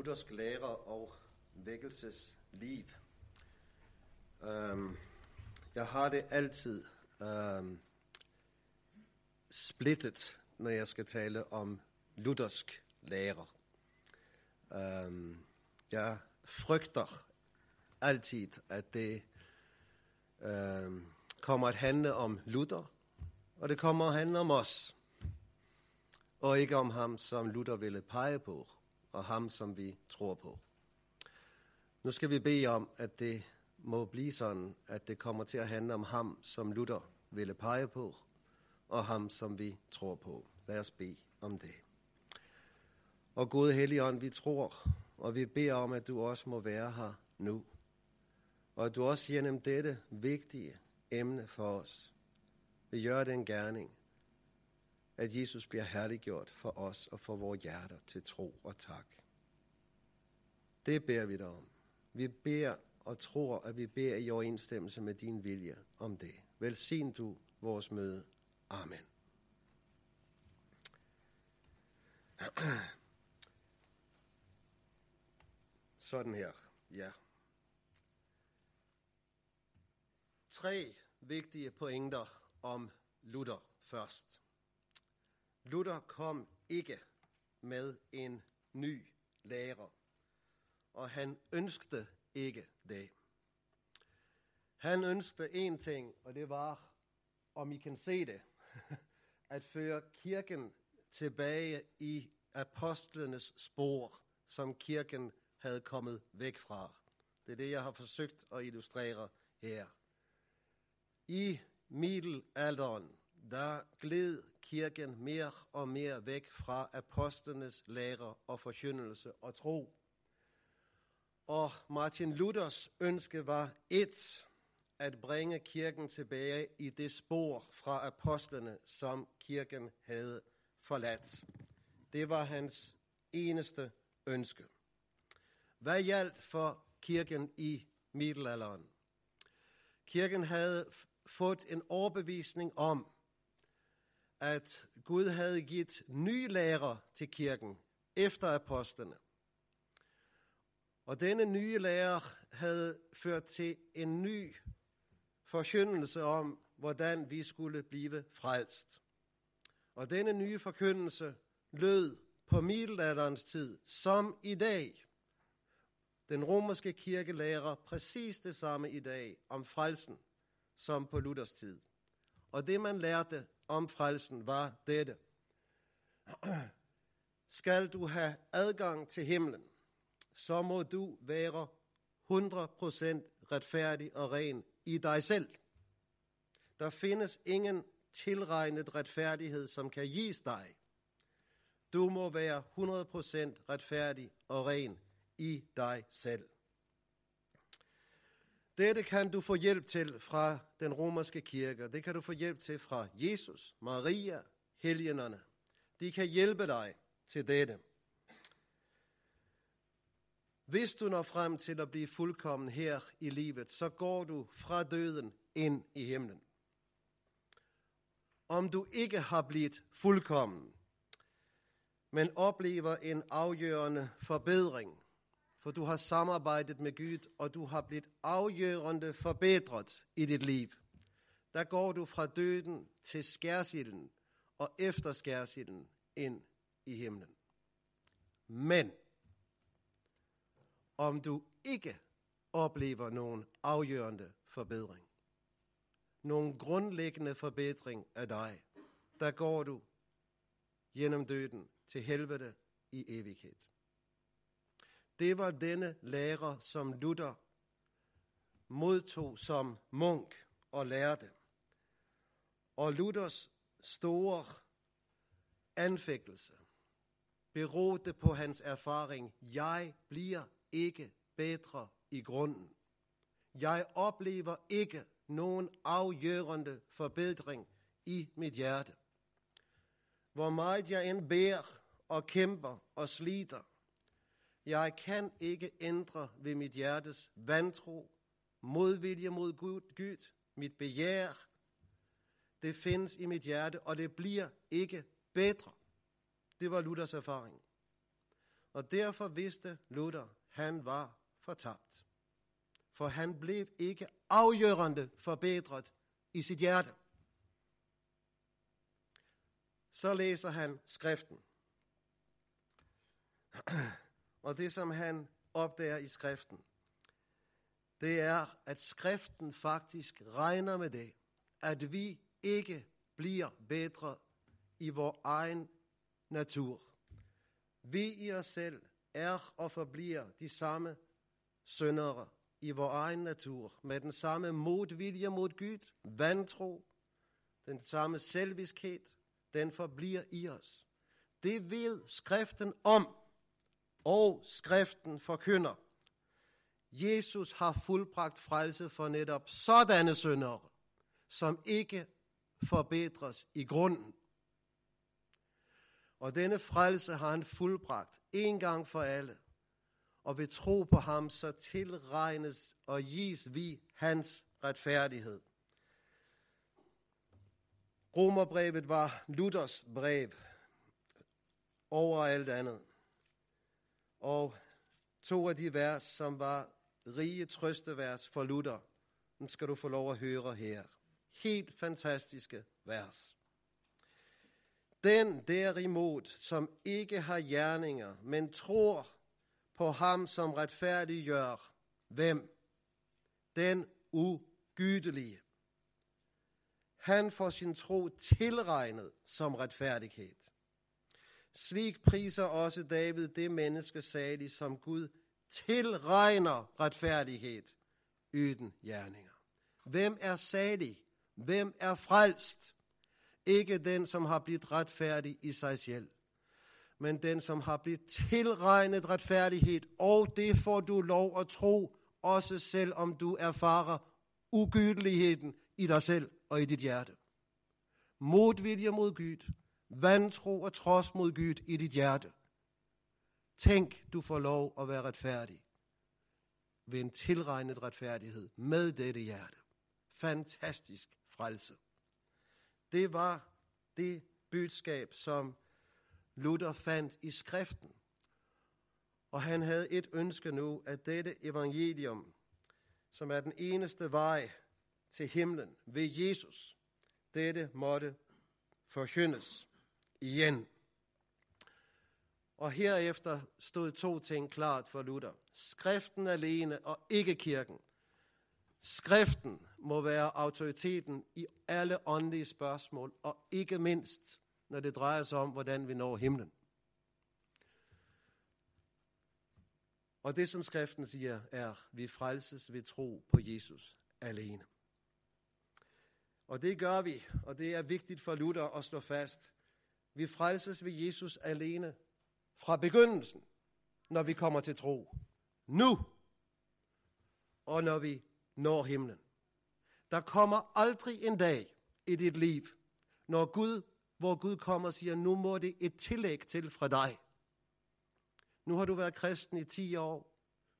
luthersk lære og vækkelsesliv. Um, jeg har det altid um, splittet, når jeg skal tale om luthersk lære. Um, øhm, jeg frygter altid, at det um, kommer at handle om Luther, og det kommer at handle om os, og ikke om ham, som Luther ville pege på og ham, som vi tror på. Nu skal vi bede om, at det må blive sådan, at det kommer til at handle om ham, som Luther ville pege på, og ham, som vi tror på. Lad os bede om det. Og Gud Helligånd, vi tror, og vi beder om, at du også må være her nu. Og at du også gennem dette vigtige emne for os vil gøre den gerning, at Jesus bliver herliggjort for os og for vores hjerter til tro og tak. Det beder vi dig om. Vi beder og tror, at vi beder i overensstemmelse med din vilje om det. Velsign du vores møde. Amen. Sådan her, ja. Tre vigtige pointer om Luther først. Luther kom ikke med en ny lærer, og han ønskede ikke det. Han ønskede en ting, og det var, om I kan se det, at føre kirken tilbage i apostlenes spor, som kirken havde kommet væk fra. Det er det, jeg har forsøgt at illustrere her. I middelalderen, der gled kirken mere og mere væk fra apostlenes lære og forkyndelse og tro. Og Martin Luthers ønske var et, at bringe kirken tilbage i det spor fra apostlene, som kirken havde forladt. Det var hans eneste ønske. Hvad hjalp for kirken i middelalderen? Kirken havde fået en overbevisning om, at Gud havde givet nye lærer til kirken efter apostlene. Og denne nye lærer havde ført til en ny forkyndelse om, hvordan vi skulle blive frelst. Og denne nye forkyndelse lød på middelalderens tid, som i dag. Den romerske kirke lærer præcis det samme i dag om frelsen, som på Luthers tid. Og det man lærte om frelsen var dette. Skal du have adgang til himlen, så må du være 100% retfærdig og ren i dig selv. Der findes ingen tilregnet retfærdighed, som kan gives dig. Du må være 100% retfærdig og ren i dig selv. Dette kan du få hjælp til fra den romerske kirke. Det kan du få hjælp til fra Jesus, Maria, helgenerne. De kan hjælpe dig til dette. Hvis du når frem til at blive fuldkommen her i livet, så går du fra døden ind i himlen. Om du ikke har blivet fuldkommen, men oplever en afgørende forbedring, for du har samarbejdet med Gud, og du har blivet afgørende forbedret i dit liv. Der går du fra døden til skærsilden, og efter skærsilden ind i himlen. Men om du ikke oplever nogen afgørende forbedring, nogen grundlæggende forbedring af dig, der går du gennem døden til helvede i evighed. Det var denne lærer, som Luther modtog som munk og lærte. Og Luthers store anfægtelse berodte på hans erfaring. Jeg bliver ikke bedre i grunden. Jeg oplever ikke nogen afgørende forbedring i mit hjerte. Hvor meget jeg end bærer og kæmper og sliter, jeg kan ikke ændre ved mit hjertes vantro, modvilje mod Gud, Gud, mit begær. Det findes i mit hjerte, og det bliver ikke bedre. Det var Luthers erfaring. Og derfor vidste Luther, han var fortabt. For han blev ikke afgørende forbedret i sit hjerte. Så læser han skriften. Og det, som han opdager i skriften, det er, at skriften faktisk regner med det, at vi ikke bliver bedre i vores egen natur. Vi i os selv er og forbliver de samme syndere i vores egen natur, med den samme modvilje mod Gud, vantro, den samme selviskhed, den forbliver i os. Det ved skriften om, og skriften forkynder. Jesus har fuldbragt frelse for netop sådanne syndere, som ikke forbedres i grunden. Og denne frelse har han fuldbragt en gang for alle. Og ved tro på ham, så tilregnes og gives vi hans retfærdighed. Romerbrevet var Luthers brev over alt andet. Og to af de vers, som var rige trøstevers for Luther, den skal du få lov at høre her. Helt fantastiske vers. Den derimod, som ikke har gerninger, men tror på ham, som retfærdiggør, hvem? Den ugydelige. Han får sin tro tilregnet som retfærdighed. Slik priser også David det menneske salig, som Gud tilregner retfærdighed uden gerninger. Hvem er salig? Hvem er frelst? Ikke den, som har blivet retfærdig i sig selv, men den, som har blivet tilregnet retfærdighed, og det får du lov at tro, også selv om du erfarer ugydeligheden i dig selv og i dit hjerte. Modvilje mod Gud, vantro og trods mod Gud i dit hjerte. Tænk, du får lov at være retfærdig ved en tilregnet retfærdighed med dette hjerte. Fantastisk frelse. Det var det budskab, som Luther fandt i skriften. Og han havde et ønske nu, at dette evangelium, som er den eneste vej til himlen ved Jesus, dette måtte forkyndes igen. Og herefter stod to ting klart for Luther. Skriften alene og ikke kirken. Skriften må være autoriteten i alle åndelige spørgsmål, og ikke mindst, når det drejer sig om, hvordan vi når himlen. Og det, som skriften siger, er, vi frelses ved tro på Jesus alene. Og det gør vi, og det er vigtigt for Luther at slå fast. Vi frelses ved Jesus alene fra begyndelsen, når vi kommer til tro. Nu! Og når vi når himlen. Der kommer aldrig en dag i dit liv, når Gud, hvor Gud kommer og siger, nu må det et tillæg til fra dig. Nu har du været kristen i 10 år,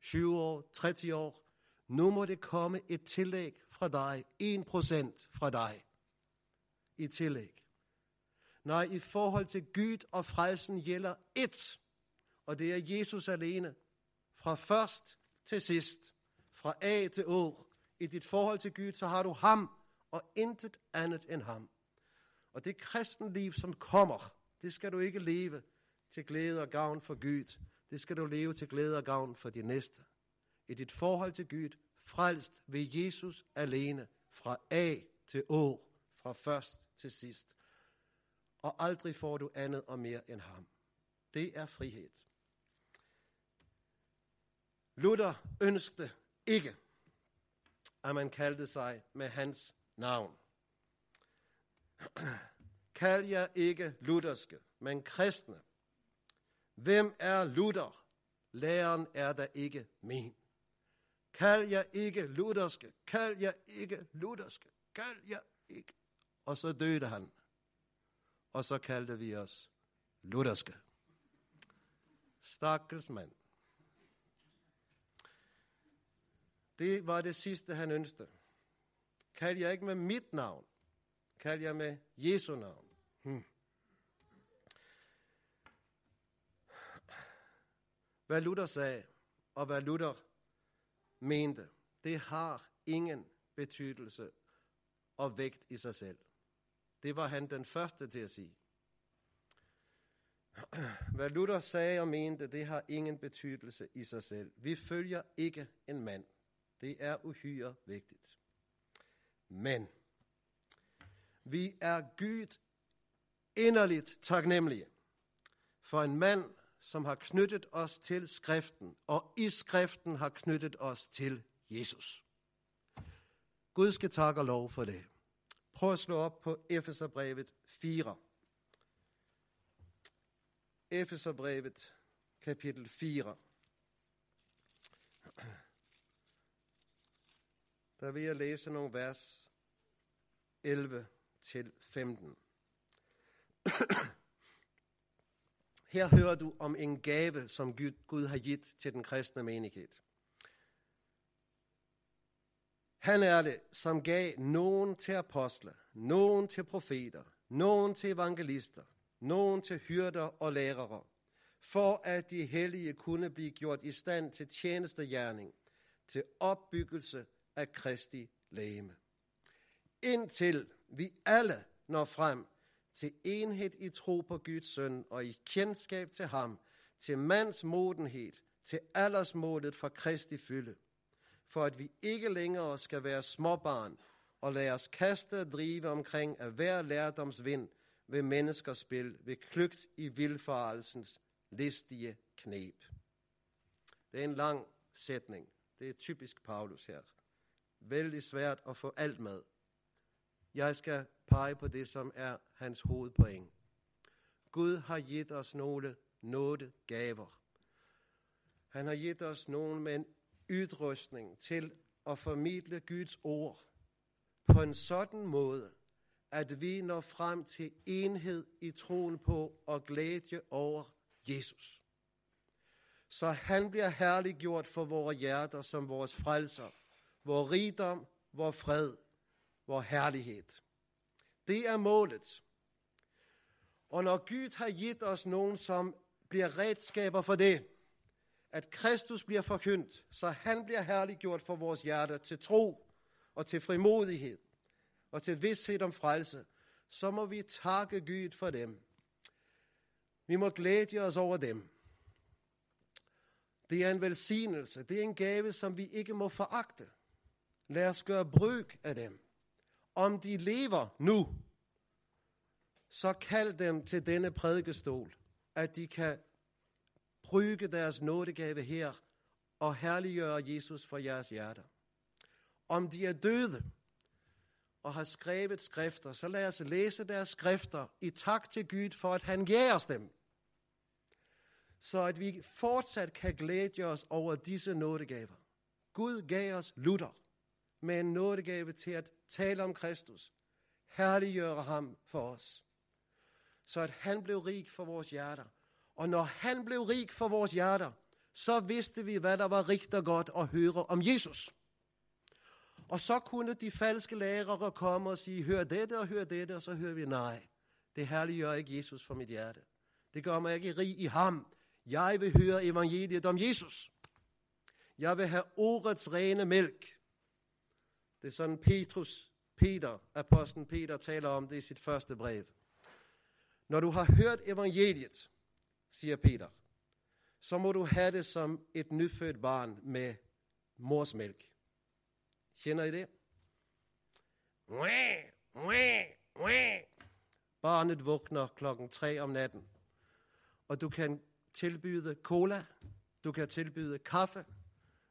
20 år, 30 år. Nu må det komme et tillæg fra dig, 1% fra dig i tillæg. Nej, i forhold til Gud og frelsen gælder ét, og det er Jesus alene. Fra først til sidst, fra A til Å. I dit forhold til Gud, så har du ham, og intet andet end ham. Og det kristenliv, som kommer, det skal du ikke leve til glæde og gavn for Gud. Det skal du leve til glæde og gavn for de næste. I dit forhold til Gud, frelst ved Jesus alene, fra A til Å, fra først til sidst. Og aldrig får du andet og mere end ham. Det er frihed. Luther ønskede ikke, at man kaldte sig med hans navn. Kald jer ikke lutherske, men kristne. Hvem er Luther? Læren er der ikke min. Kald jer ikke lutherske, kald jer ikke lutherske, kald jer ikke. Og så døde han. Og så kaldte vi os lutherske. Stakkels mand. Det var det sidste, han ønskede. Kald jer ikke med mit navn. Kald jer med Jesu navn. Hmm. Hvad Luther sagde, og hvad Luther mente, det har ingen betydelse og vægt i sig selv. Det var han den første til at sige. Hvad Luther sagde og mente, det har ingen betydelse i sig selv. Vi følger ikke en mand. Det er uhyre vigtigt. Men vi er Gud inderligt taknemmelige for en mand, som har knyttet os til skriften, og i skriften har knyttet os til Jesus. Gud skal takke og lov for det. Prøv at slå op på Efeserbrevet 4. Efeserbrevet kapitel 4. Der vil jeg læse nogle vers 11 til 15. Her hører du om en gave, som Gud har givet til den kristne menighed. Han er det, som gav nogen til apostle, nogen til profeter, nogen til evangelister, nogen til hyrder og lærere, for at de hellige kunne blive gjort i stand til tjenestegjerning, til opbyggelse af Kristi lægeme. Indtil vi alle når frem til enhed i tro på Guds søn og i kendskab til ham, til mands modenhed, til aldersmålet for Kristi fylde, for at vi ikke længere skal være småbarn og lade os kaste og drive omkring af hver lærdomsvind ved menneskers spil, ved klygt i vilfarelsens listige knep. Det er en lang sætning. Det er typisk Paulus her. Vældig svært at få alt med. Jeg skal pege på det, som er hans hovedpoeng. Gud har givet os nogle nåde gaver. Han har givet os nogle med en udrustning til at formidle Guds ord på en sådan måde, at vi når frem til enhed i troen på og glæde over Jesus. Så han bliver herliggjort for vores hjerter som vores frelser, vores rigdom, vores fred, vores herlighed. Det er målet. Og når Gud har givet os nogen, som bliver redskaber for det, at Kristus bliver forkyndt, så han bliver herliggjort for vores hjerte til tro og til frimodighed og til vidshed om frelse, så må vi takke Gud for dem. Vi må glæde os over dem. Det er en velsignelse. Det er en gave, som vi ikke må foragte. Lad os gøre brug af dem. Om de lever nu, så kald dem til denne prædikestol, at de kan bruge deres nådegave her og herliggøre Jesus for jeres hjerter. Om de er døde og har skrevet skrifter, så lad os læse deres skrifter i tak til Gud for, at han giver os dem. Så at vi fortsat kan glæde os over disse nådegaver. Gud gav os Luther med en nådegave til at tale om Kristus, herliggøre ham for os, så at han blev rig for vores hjerter. Og når han blev rig for vores hjerter, så vidste vi, hvad der var rigtigt og godt at høre om Jesus. Og så kunne de falske lærere komme og sige, hør dette og hør dette, og så hører vi, nej, det herliggør ikke Jesus for mit hjerte. Det gør mig ikke rig i ham. Jeg vil høre evangeliet om Jesus. Jeg vil have ordets rene mælk. Det er sådan Petrus, Peter, apostlen Peter taler om det i sit første brev. Når du har hørt evangeliet, siger Peter, så må du have det som et nyfødt barn med mors mælk. Kender I det? Barnet vågner klokken 3 om natten, og du kan tilbyde cola, du kan tilbyde kaffe,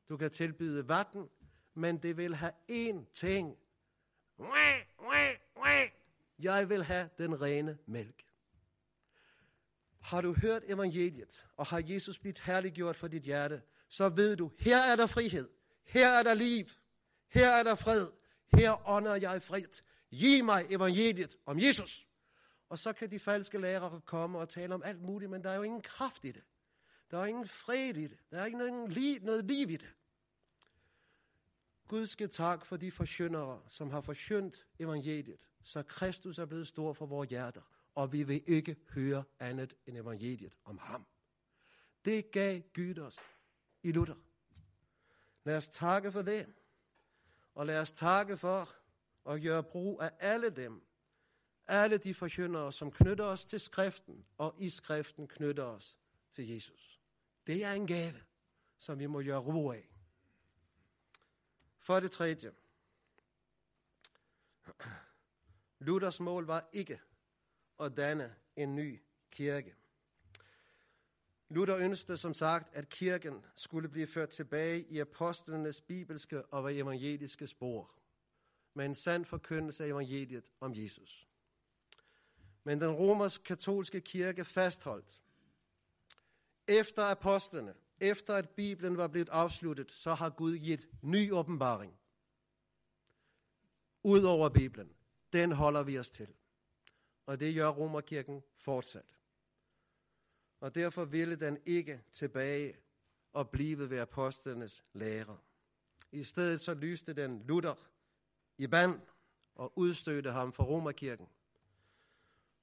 du kan tilbyde vatten, men det vil have én ting. Jeg vil have den rene mælk. Har du hørt evangeliet, og har Jesus blivet herliggjort for dit hjerte, så ved du, her er der frihed, her er der liv, her er der fred, her ånder jeg frit. Giv mig evangeliet om Jesus. Og så kan de falske lærere komme og tale om alt muligt, men der er jo ingen kraft i det. Der er ingen fred i det. Der er ikke noget liv, noget liv i det. Gud skal tak for de forsyndere, som har forsyndt evangeliet, så Kristus er blevet stor for vores hjerter, og vi vil ikke høre andet end evangeliet om ham. Det gav Gud os i Luther. Lad os takke for det. Og lad os takke for at gøre brug af alle dem, alle de forkyndere, som knytter os til skriften, og i skriften knytter os til Jesus. Det er en gave, som vi må gøre brug af. For det tredje. Luthers mål var ikke at danne en ny kirke. Luther ønskede som sagt, at kirken skulle blive ført tilbage i apostlenes bibelske og evangeliske spor, med en sand forkyndelse af evangeliet om Jesus. Men den romersk-katolske kirke fastholdt, efter apostlene, efter at Bibelen var blevet afsluttet, så har Gud givet ny åbenbaring. Udover Bibelen. Den holder vi os til. Og det gør Romerkirken fortsat. Og derfor ville den ikke tilbage og blive ved apostlenes lære. I stedet så lyste den Luther i band og udstødte ham fra Romerkirken.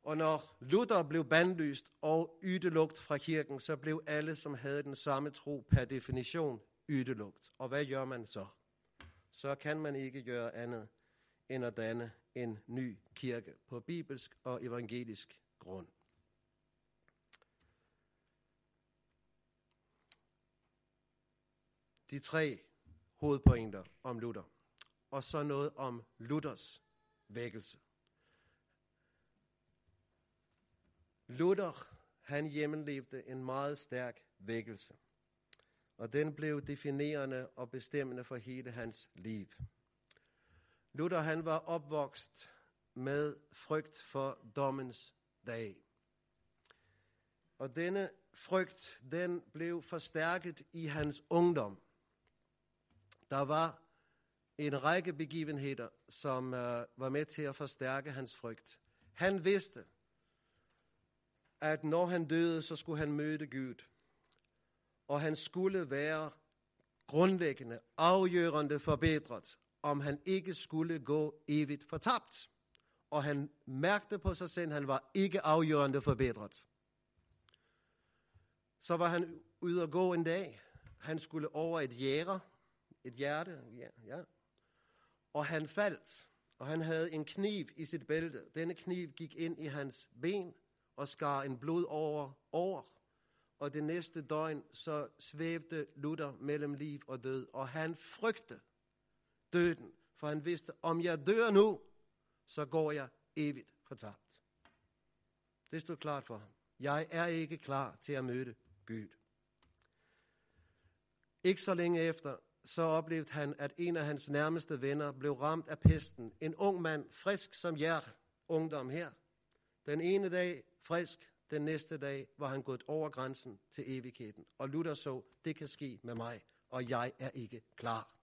Og når Luther blev bandlyst og ydelugt fra kirken, så blev alle, som havde den samme tro per definition, ydelugt. Og hvad gør man så? Så kan man ikke gøre andet end at danne en ny kirke på bibelsk og evangelisk grund. De tre hovedpointer om Luther, og så noget om Luthers vækkelse. Luther, han hjemmelevede en meget stærk vækkelse, og den blev definerende og bestemmende for hele hans liv. Luther, han var opvokst med frygt for dommens dag. Og denne frygt, den blev forstærket i hans ungdom. Der var en række begivenheder, som øh, var med til at forstærke hans frygt. Han vidste, at når han døde, så skulle han møde Gud. Og han skulle være grundlæggende, afgørende forbedret, om han ikke skulle gå evigt fortabt. Og han mærkte på sig selv, at han var ikke afgørende forbedret. Så var han ude at gå en dag. Han skulle over et jære, et hjerte, ja, ja. Og han faldt, og han havde en kniv i sit bælte. Denne kniv gik ind i hans ben og skar en blod over, over. Og det næste døgn, så svævte Luther mellem liv og død, og han frygtede døden, for han vidste, om jeg dør nu, så går jeg evigt fortabt. Det stod klart for ham. Jeg er ikke klar til at møde Gud. Ikke så længe efter, så oplevede han, at en af hans nærmeste venner blev ramt af pesten. En ung mand, frisk som jer, ungdom her. Den ene dag frisk, den næste dag var han gået over grænsen til evigheden. Og Luther så, det kan ske med mig, og jeg er ikke klar.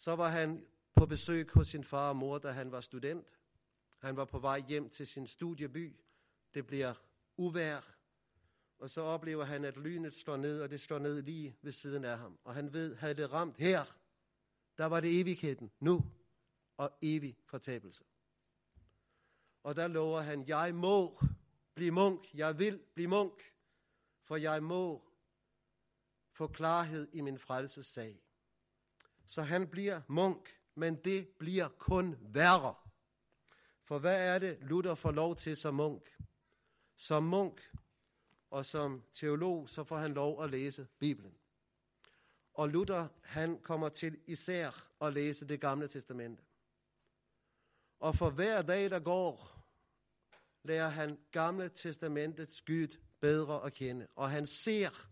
Så var han på besøg hos sin far og mor, da han var student. Han var på vej hjem til sin studieby. Det bliver uvær, og så oplever han, at lynet slår ned, og det slår ned lige ved siden af ham. Og han ved, havde det ramt her, der var det evigheden nu, og evig fortabelse. Og der lover han, jeg må blive munk, jeg vil blive munk, for jeg må få klarhed i min frelses sag. Så han bliver munk, men det bliver kun værre. For hvad er det, Luther får lov til som munk? Som munk og som teolog, så får han lov at læse Bibelen. Og Luther, han kommer til især at læse det gamle testamente. Og for hver dag, der går, lærer han gamle testamentets Gud bedre at kende. Og han ser,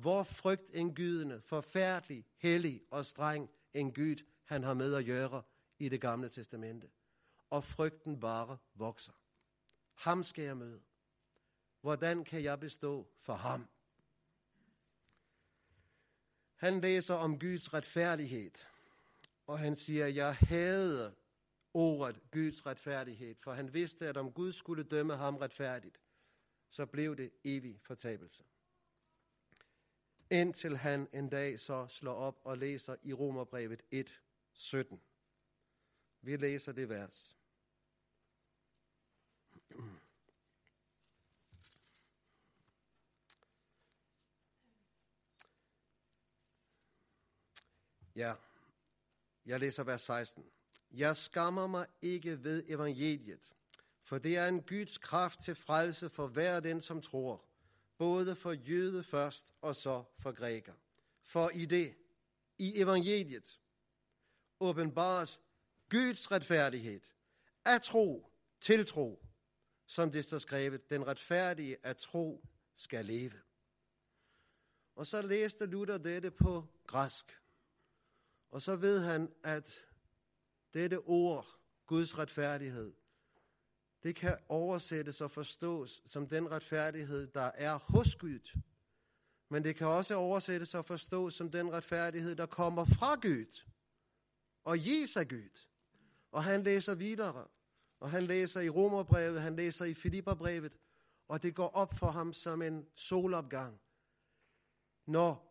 hvor frygt en gydende, forfærdelig, hellig og streng en Gud, han har med at gøre i det gamle testamente. Og frygten bare vokser. Ham skal jeg møde. Hvordan kan jeg bestå for ham? Han læser om Guds retfærdighed, og han siger, jeg havde ordet Guds retfærdighed, for han vidste, at om Gud skulle dømme ham retfærdigt, så blev det evig fortabelse indtil han en dag så slår op og læser i Romerbrevet 1:17. Vi læser det vers. Ja, jeg læser vers 16. Jeg skammer mig ikke ved evangeliet, for det er en Guds kraft til frelse for hver den, som tror – både for jøde først og så for græker. For i det, i evangeliet, åbenbares Guds retfærdighed, at tro, til tro, som det står skrevet, den retfærdige at tro skal leve. Og så læste Luther dette på græsk. Og så ved han, at dette ord, Guds retfærdighed, det kan oversættes og forstås som den retfærdighed, der er hos Gud. Men det kan også oversættes og forstås som den retfærdighed, der kommer fra Gud og gives af Gud. Og han læser videre, og han læser i Romerbrevet, han læser i Filipperbrevet, og det går op for ham som en solopgang. Når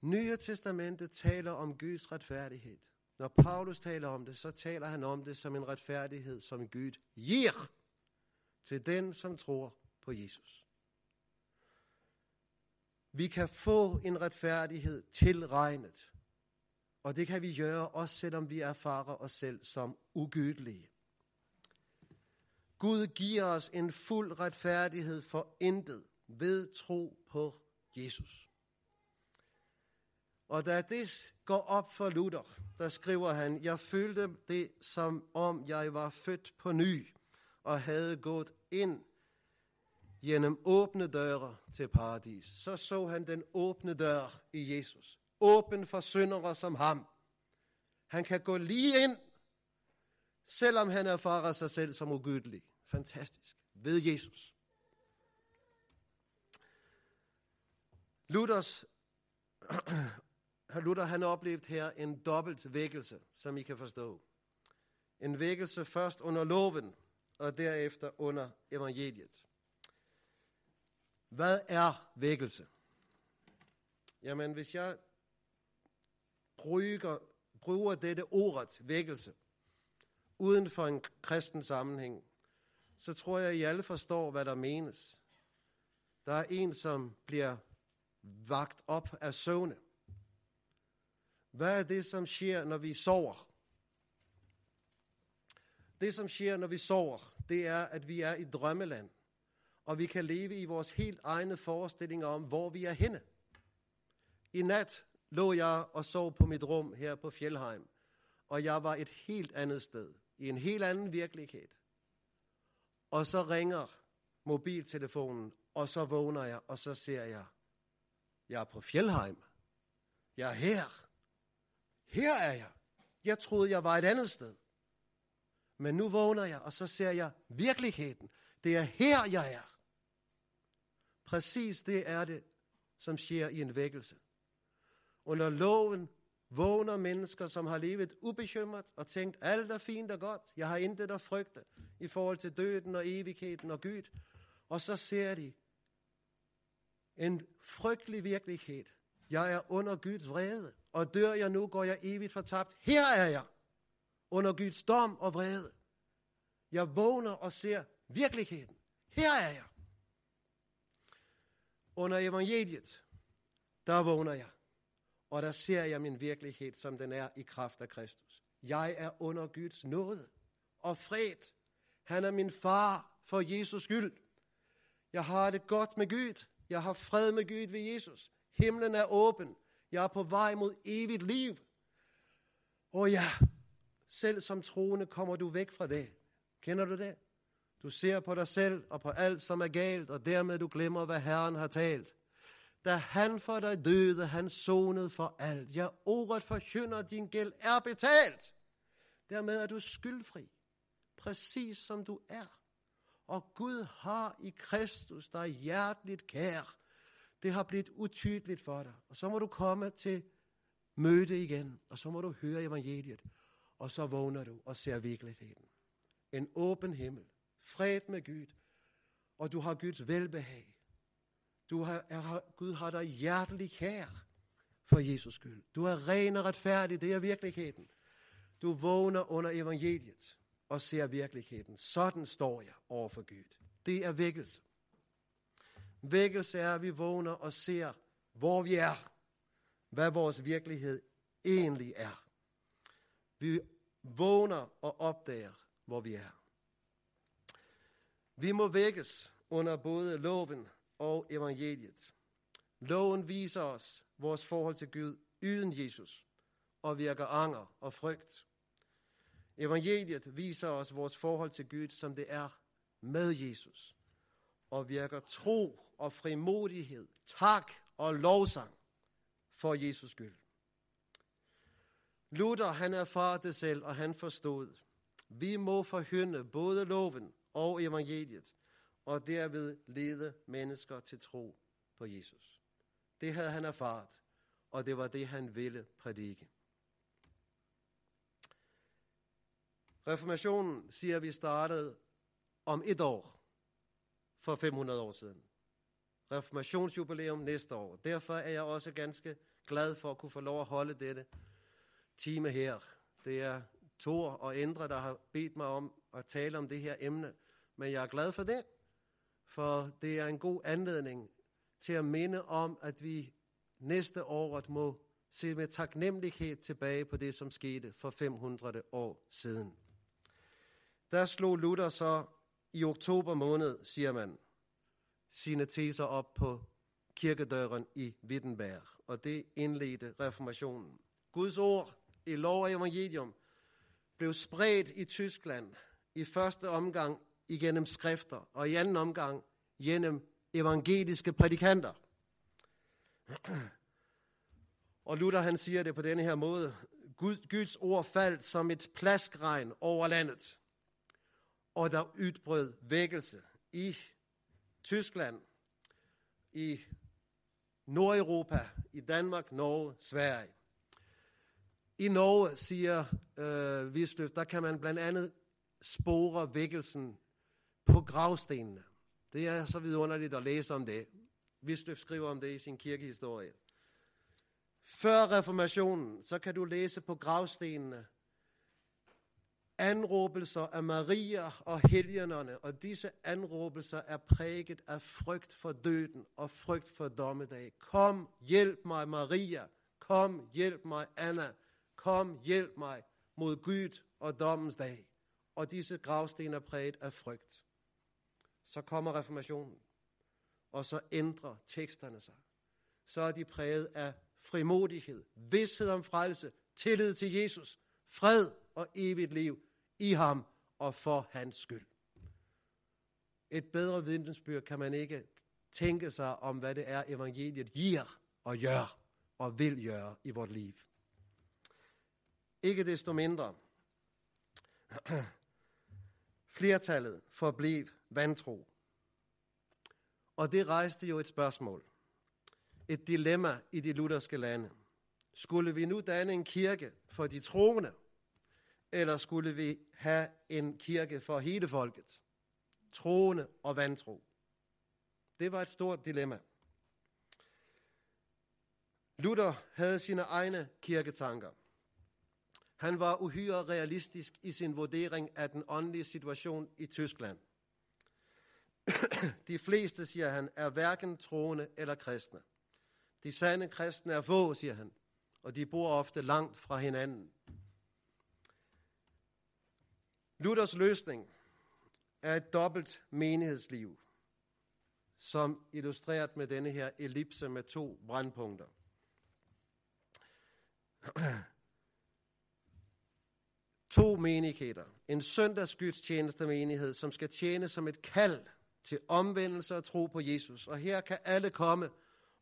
Nye Testamentet taler om Guds retfærdighed, når Paulus taler om det, så taler han om det som en retfærdighed, som Gud giver til den, som tror på Jesus. Vi kan få en retfærdighed tilregnet, og det kan vi gøre, også selvom vi erfarer os selv som ugydelige. Gud giver os en fuld retfærdighed for intet ved tro på Jesus. Og da det går op for Luther, der skriver han, jeg følte det som om jeg var født på ny og havde gået ind gennem åbne døre til paradis. Så så han den åbne dør i Jesus. Åben for syndere som ham. Han kan gå lige ind, selvom han erfarer sig selv som ugyldig. Fantastisk. Ved Jesus. Luthers, Luther han oplevet her en dobbelt vækkelse, som I kan forstå. En vækkelse først under loven, og derefter under evangeliet. Hvad er vækkelse? Jamen, hvis jeg bruger, bruger dette ordet vækkelse uden for en kristen sammenhæng, så tror jeg, at I alle forstår, hvad der menes. Der er en, som bliver vagt op af søvne. Hvad er det, som sker, når vi sover? Det, som sker, når vi sover, det er, at vi er i drømmeland. Og vi kan leve i vores helt egne forestillinger om, hvor vi er henne. I nat lå jeg og sov på mit rum her på Fjellheim, og jeg var et helt andet sted, i en helt anden virkelighed. Og så ringer mobiltelefonen, og så vågner jeg, og så ser jeg, jeg er på Fjellheim. Jeg er her. Her er jeg. Jeg troede, jeg var et andet sted. Men nu vågner jeg, og så ser jeg virkeligheden. Det er her, jeg er. Præcis det er det, som sker i en vækkelse. Under loven vågner mennesker, som har levet ubekymret og tænkt, alt er fint og godt. Jeg har intet at frygte i forhold til døden og evigheden og Gud. Og så ser de en frygtelig virkelighed. Jeg er under Guds vrede, og dør jeg nu, går jeg evigt fortabt. Her er jeg under Guds dom og vrede. Jeg vågner og ser virkeligheden. Her er jeg. Under evangeliet, der vågner jeg, og der ser jeg min virkelighed, som den er i kraft af Kristus. Jeg er under Guds nåde og fred. Han er min far for Jesus skyld. Jeg har det godt med Gud. Jeg har fred med Gud ved Jesus. Himlen er åben. Jeg er på vej mod evigt liv. Og ja, selv som troende kommer du væk fra det. Kender du det? Du ser på dig selv og på alt, som er galt, og dermed du glemmer, hvad Herren har talt. Da han for dig døde, han sonede for alt. Ja, ordet forkynder, din gæld er betalt. Dermed er du skyldfri, præcis som du er. Og Gud har i Kristus dig hjerteligt kær. Det har blivet utydeligt for dig. Og så må du komme til møde igen, og så må du høre evangeliet. Og så vågner du og ser virkeligheden. En åben himmel, fred med Gud, og du har Guds velbehag. Du har, er, Gud har dig hjertelig kær for Jesus skyld. Du er ren og retfærdig, det er virkeligheden. Du vågner under evangeliet og ser virkeligheden. Sådan står jeg over for Gud. Det er vækkelse. Vækkelse er, at vi vågner og ser, hvor vi er. Hvad vores virkelighed egentlig er. Vi vågner og opdager, hvor vi er. Vi må vækkes under både loven og evangeliet. Loven viser os vores forhold til Gud uden Jesus og virker anger og frygt. Evangeliet viser os vores forhold til Gud, som det er med Jesus, og virker tro og frimodighed, tak og lovsang for Jesus skyld. Luther, han erfarede selv, og han forstod, vi må forhynde både loven og evangeliet, og derved lede mennesker til tro på Jesus. Det havde han erfaret, og det var det, han ville prædike. Reformationen, siger vi, startede om et år for 500 år siden. Reformationsjubilæum næste år. Derfor er jeg også ganske glad for at kunne få lov at holde dette time her. Det er Thor og Ændre, der har bedt mig om at tale om det her emne. Men jeg er glad for det, for det er en god anledning til at minde om, at vi næste år må se med taknemmelighed tilbage på det, som skete for 500 år siden. Der slog Luther så i oktober måned, siger man, sine teser op på kirkedøren i Wittenberg, og det indledte reformationen. Guds ord i lov og evangelium blev spredt i Tyskland i første omgang igennem skrifter, og i anden omgang gennem evangeliske prædikanter. Og Luther han siger det på denne her måde. Guds ord faldt som et plaskregn over landet og der udbrød vækkelse i Tyskland, i Nordeuropa, i Danmark, Norge, Sverige. I Norge, siger øh, Visløf, der kan man blandt andet spore vækkelsen på gravstenene. Det er så vidunderligt at læse om det. Visløf skriver om det i sin kirkehistorie. Før reformationen, så kan du læse på gravstenene, anråbelser af Maria og helgenerne, og disse anråbelser er præget af frygt for døden og frygt for dommedag. Kom, hjælp mig, Maria. Kom, hjælp mig, Anna. Kom, hjælp mig mod Gud og dommens dag. Og disse gravsten er præget af frygt. Så kommer reformationen, og så ændrer teksterne sig. Så er de præget af frimodighed, vidshed om frelse, tillid til Jesus, fred og evigt liv i ham og for hans skyld. Et bedre vidensbyrd kan man ikke tænke sig om, hvad det er, evangeliet giver og gør og vil gøre i vort liv. Ikke desto mindre. Flertallet forblev vantro. Og det rejste jo et spørgsmål. Et dilemma i de lutherske lande. Skulle vi nu danne en kirke for de troende, eller skulle vi have en kirke for hele folket? Troende og vantro. Det var et stort dilemma. Luther havde sine egne kirketanker. Han var uhyre realistisk i sin vurdering af den åndelige situation i Tyskland. De fleste, siger han, er hverken troende eller kristne. De sande kristne er få, siger han, og de bor ofte langt fra hinanden. Luthers løsning er et dobbelt menighedsliv, som illustreret med denne her ellipse med to brandpunkter to menigheder. En søndagsgudstjeneste menighed, som skal tjene som et kald til omvendelse og tro på Jesus. Og her kan alle komme,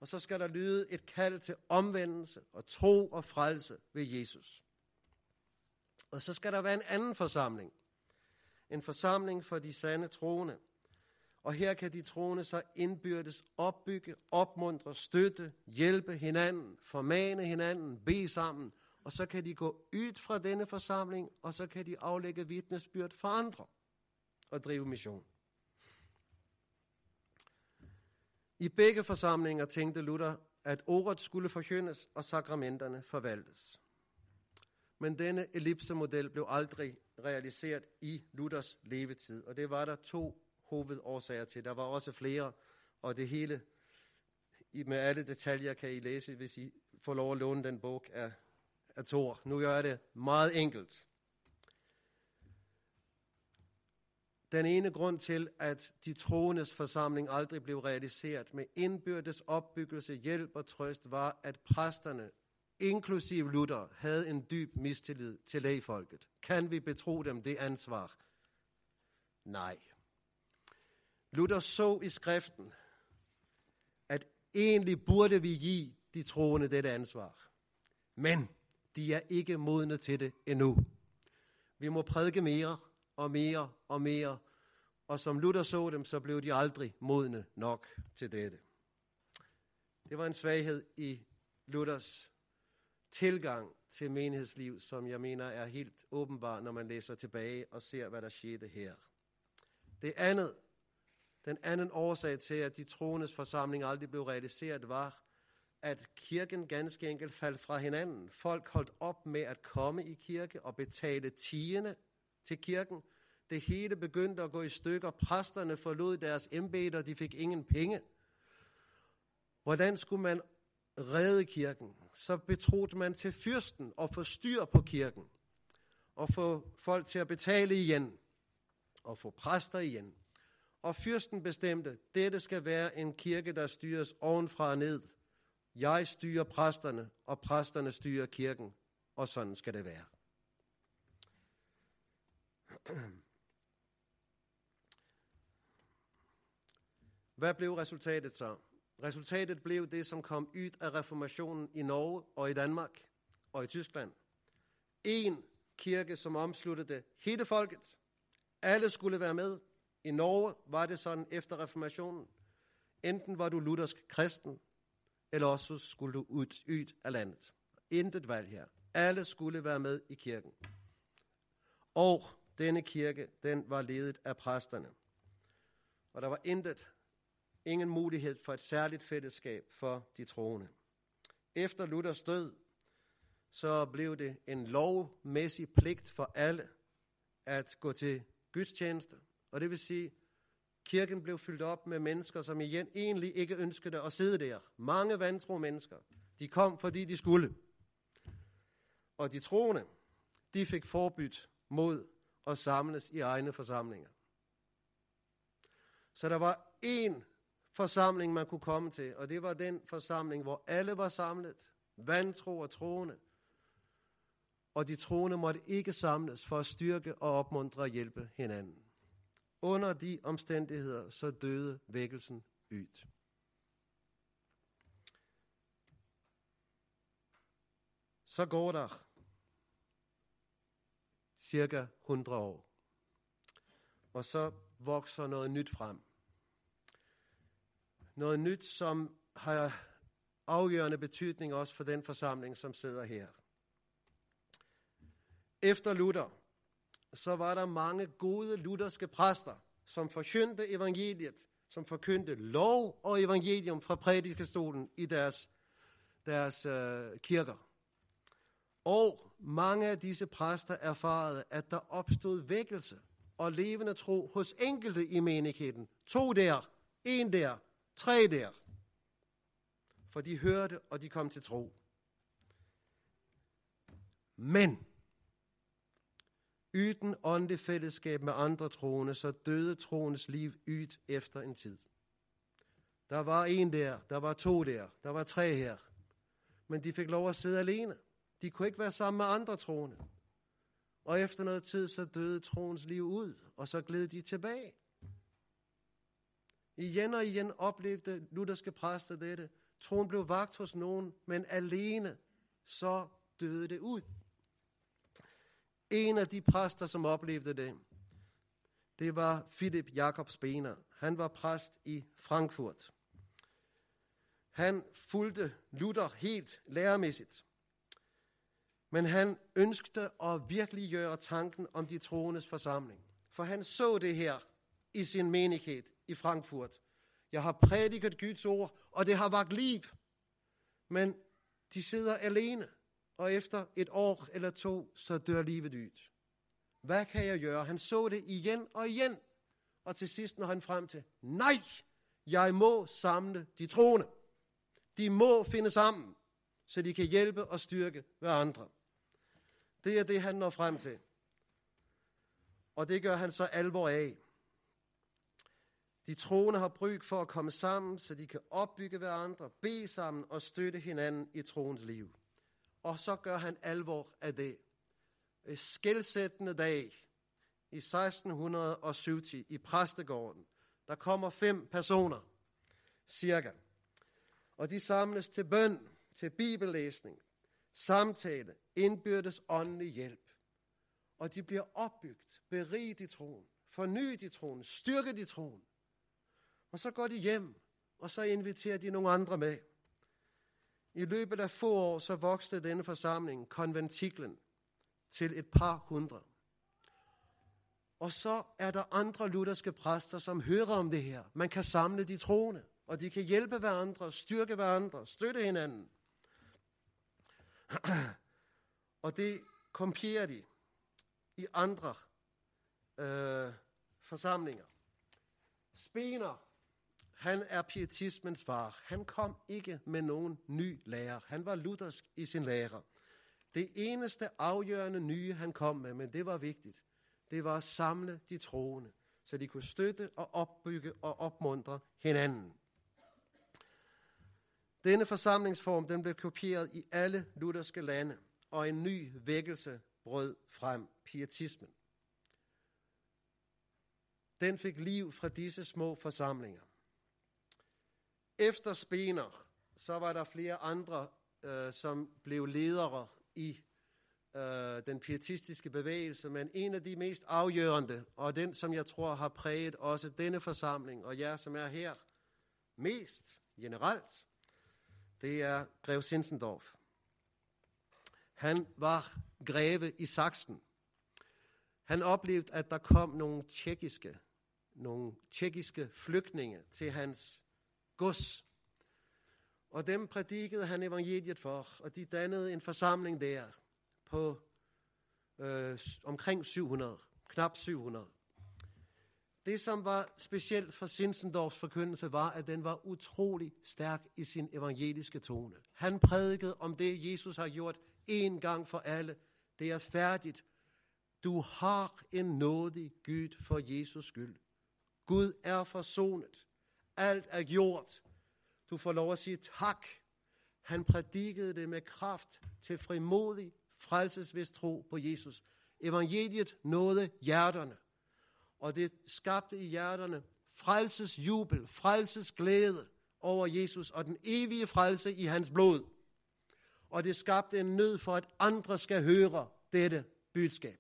og så skal der lyde et kald til omvendelse og tro og frelse ved Jesus. Og så skal der være en anden forsamling, en forsamling for de sande troende. Og her kan de troende så indbyrdes opbygge, opmuntre, støtte, hjælpe hinanden, formane hinanden, bede sammen, og så kan de gå ud fra denne forsamling, og så kan de aflægge vidnesbyrd for andre og drive mission. I begge forsamlinger tænkte Luther, at ordet skulle forkyndes og sakramenterne forvaltes. Men denne ellipsemodel blev aldrig realiseret i Luthers levetid, og det var der to hovedårsager til. Der var også flere, og det hele med alle detaljer kan I læse, hvis I får lov at låne den bog af af Thor. Nu gør jeg det meget enkelt. Den ene grund til, at de troendes forsamling aldrig blev realiseret med indbyrdes opbyggelse, hjælp og trøst, var, at præsterne, inklusive Luther, havde en dyb mistillid til lægefolket. Kan vi betro dem det ansvar? Nej. Luther så i skriften, at egentlig burde vi give de troende dette ansvar. Men de er ikke modne til det endnu. Vi må prædike mere og mere og mere, og som Luther så dem, så blev de aldrig modne nok til dette. Det var en svaghed i Luthers tilgang til menighedsliv, som jeg mener er helt åbenbar, når man læser tilbage og ser, hvad der skete her. Det andet, den anden årsag til, at de troendes forsamling aldrig blev realiseret, var, at kirken ganske enkelt faldt fra hinanden. Folk holdt op med at komme i kirke og betale tiende til kirken. Det hele begyndte at gå i stykker. Præsterne forlod deres embeder, de fik ingen penge. Hvordan skulle man redde kirken? Så betroede man til fyrsten og få styr på kirken og få folk til at betale igen og få præster igen. Og fyrsten bestemte, dette skal være en kirke, der styres ovenfra og ned. Jeg styrer præsterne, og præsterne styrer kirken, og sådan skal det være. Hvad blev resultatet så? Resultatet blev det, som kom ud af reformationen i Norge og i Danmark og i Tyskland. En kirke, som omsluttede hele folket. Alle skulle være med. I Norge var det sådan efter reformationen. Enten var du luthersk kristen, eller også skulle du ud, ud af landet. Intet valg her. Alle skulle være med i kirken. Og denne kirke, den var ledet af præsterne. Og der var intet, ingen mulighed for et særligt fællesskab for de troende. Efter Luthers død, så blev det en lovmæssig pligt for alle at gå til gudstjeneste. Og det vil sige, kirken blev fyldt op med mennesker, som igen egentlig ikke ønskede at sidde der. Mange vantro mennesker. De kom, fordi de skulle. Og de troende, de fik forbydt mod at samles i egne forsamlinger. Så der var én forsamling, man kunne komme til, og det var den forsamling, hvor alle var samlet, vantro og troende. Og de troende måtte ikke samles for at styrke og opmuntre og hjælpe hinanden. Under de omstændigheder, så døde vækkelsen ydt. Så går der cirka 100 år. Og så vokser noget nyt frem. Noget nyt, som har afgørende betydning også for den forsamling, som sidder her. Efter Luther, så var der mange gode lutherske præster, som forkyndte evangeliet, som forkyndte lov og evangelium fra prædikestolen i deres, deres øh, kirker. Og mange af disse præster erfarede, at der opstod vækkelse og levende tro hos enkelte i menigheden. To der, en der, tre der. For de hørte, og de kom til tro. Men uden åndelig fællesskab med andre troende, så døde troens liv ud efter en tid. Der var en der, der var to der, der var tre her. Men de fik lov at sidde alene. De kunne ikke være sammen med andre troende. Og efter noget tid, så døde troens liv ud, og så gled de tilbage. Igen og igen oplevede lutherske præster dette. Troen blev vagt hos nogen, men alene, så døde det ud. En af de præster, som oplevede det, det var Philip Jakob Spener. Han var præst i Frankfurt. Han fulgte Luther helt læremæssigt. Men han ønskede at virkelig gøre tanken om de troendes forsamling. For han så det her i sin menighed i Frankfurt. Jeg har prædiket Guds ord, og det har vagt liv. Men de sidder alene og efter et år eller to, så dør livet ud. Hvad kan jeg gøre? Han så det igen og igen, og til sidst når han frem til, nej, jeg må samle de troende. De må finde sammen, så de kan hjælpe og styrke hverandre. Det er det, han når frem til. Og det gør han så alvor af. De troende har brug for at komme sammen, så de kan opbygge hverandre, bede sammen og støtte hinanden i troens liv. Og så gør han alvor af det. En skældsættende dag i 1670 i præstegården, der kommer fem personer, cirka. Og de samles til bøn, til bibellæsning, samtale, indbyrdes åndelig hjælp. Og de bliver opbygget, beriget i troen, fornyet i troen, styrket i troen. Og så går de hjem, og så inviterer de nogle andre med. I løbet af få år så voksede denne forsamling, konventiklen, til et par hundrede. Og så er der andre lutherske præster, som hører om det her. Man kan samle de troende, og de kan hjælpe hverandre, styrke hverandre, støtte hinanden. og det kopierer de i andre øh, forsamlinger. Spener, han er pietismens far. Han kom ikke med nogen ny lærer. Han var luthersk i sin lære. Det eneste afgørende nye, han kom med, men det var vigtigt, det var at samle de troende, så de kunne støtte og opbygge og opmuntre hinanden. Denne forsamlingsform den blev kopieret i alle lutherske lande, og en ny vækkelse brød frem, pietismen. Den fik liv fra disse små forsamlinger. Efter Spener, så var der flere andre, øh, som blev ledere i øh, den pietistiske bevægelse, men en af de mest afgørende, og den, som jeg tror har præget også denne forsamling, og jer, som er her mest generelt, det er Grev Sinsendorf. Han var greve i Sachsen. Han oplevede, at der kom nogle tjekkiske, nogle tjekkiske flygtninge til hans gods. Og dem prædikede han evangeliet for, og de dannede en forsamling der på øh, omkring 700, knap 700. Det, som var specielt for Sinsendorfs forkyndelse, var, at den var utrolig stærk i sin evangeliske tone. Han prædikede om det, Jesus har gjort en gang for alle. Det er færdigt. Du har en nådig Gud for Jesus skyld. Gud er forsonet. Alt er gjort. Du får lov at sige tak. Han prædikede det med kraft til frimodig, frelsesvis tro på Jesus. Evangeliet nåede hjerterne, og det skabte i hjerterne frelses jubel, frelses glæde over Jesus og den evige frelse i hans blod. Og det skabte en nød for, at andre skal høre dette budskab.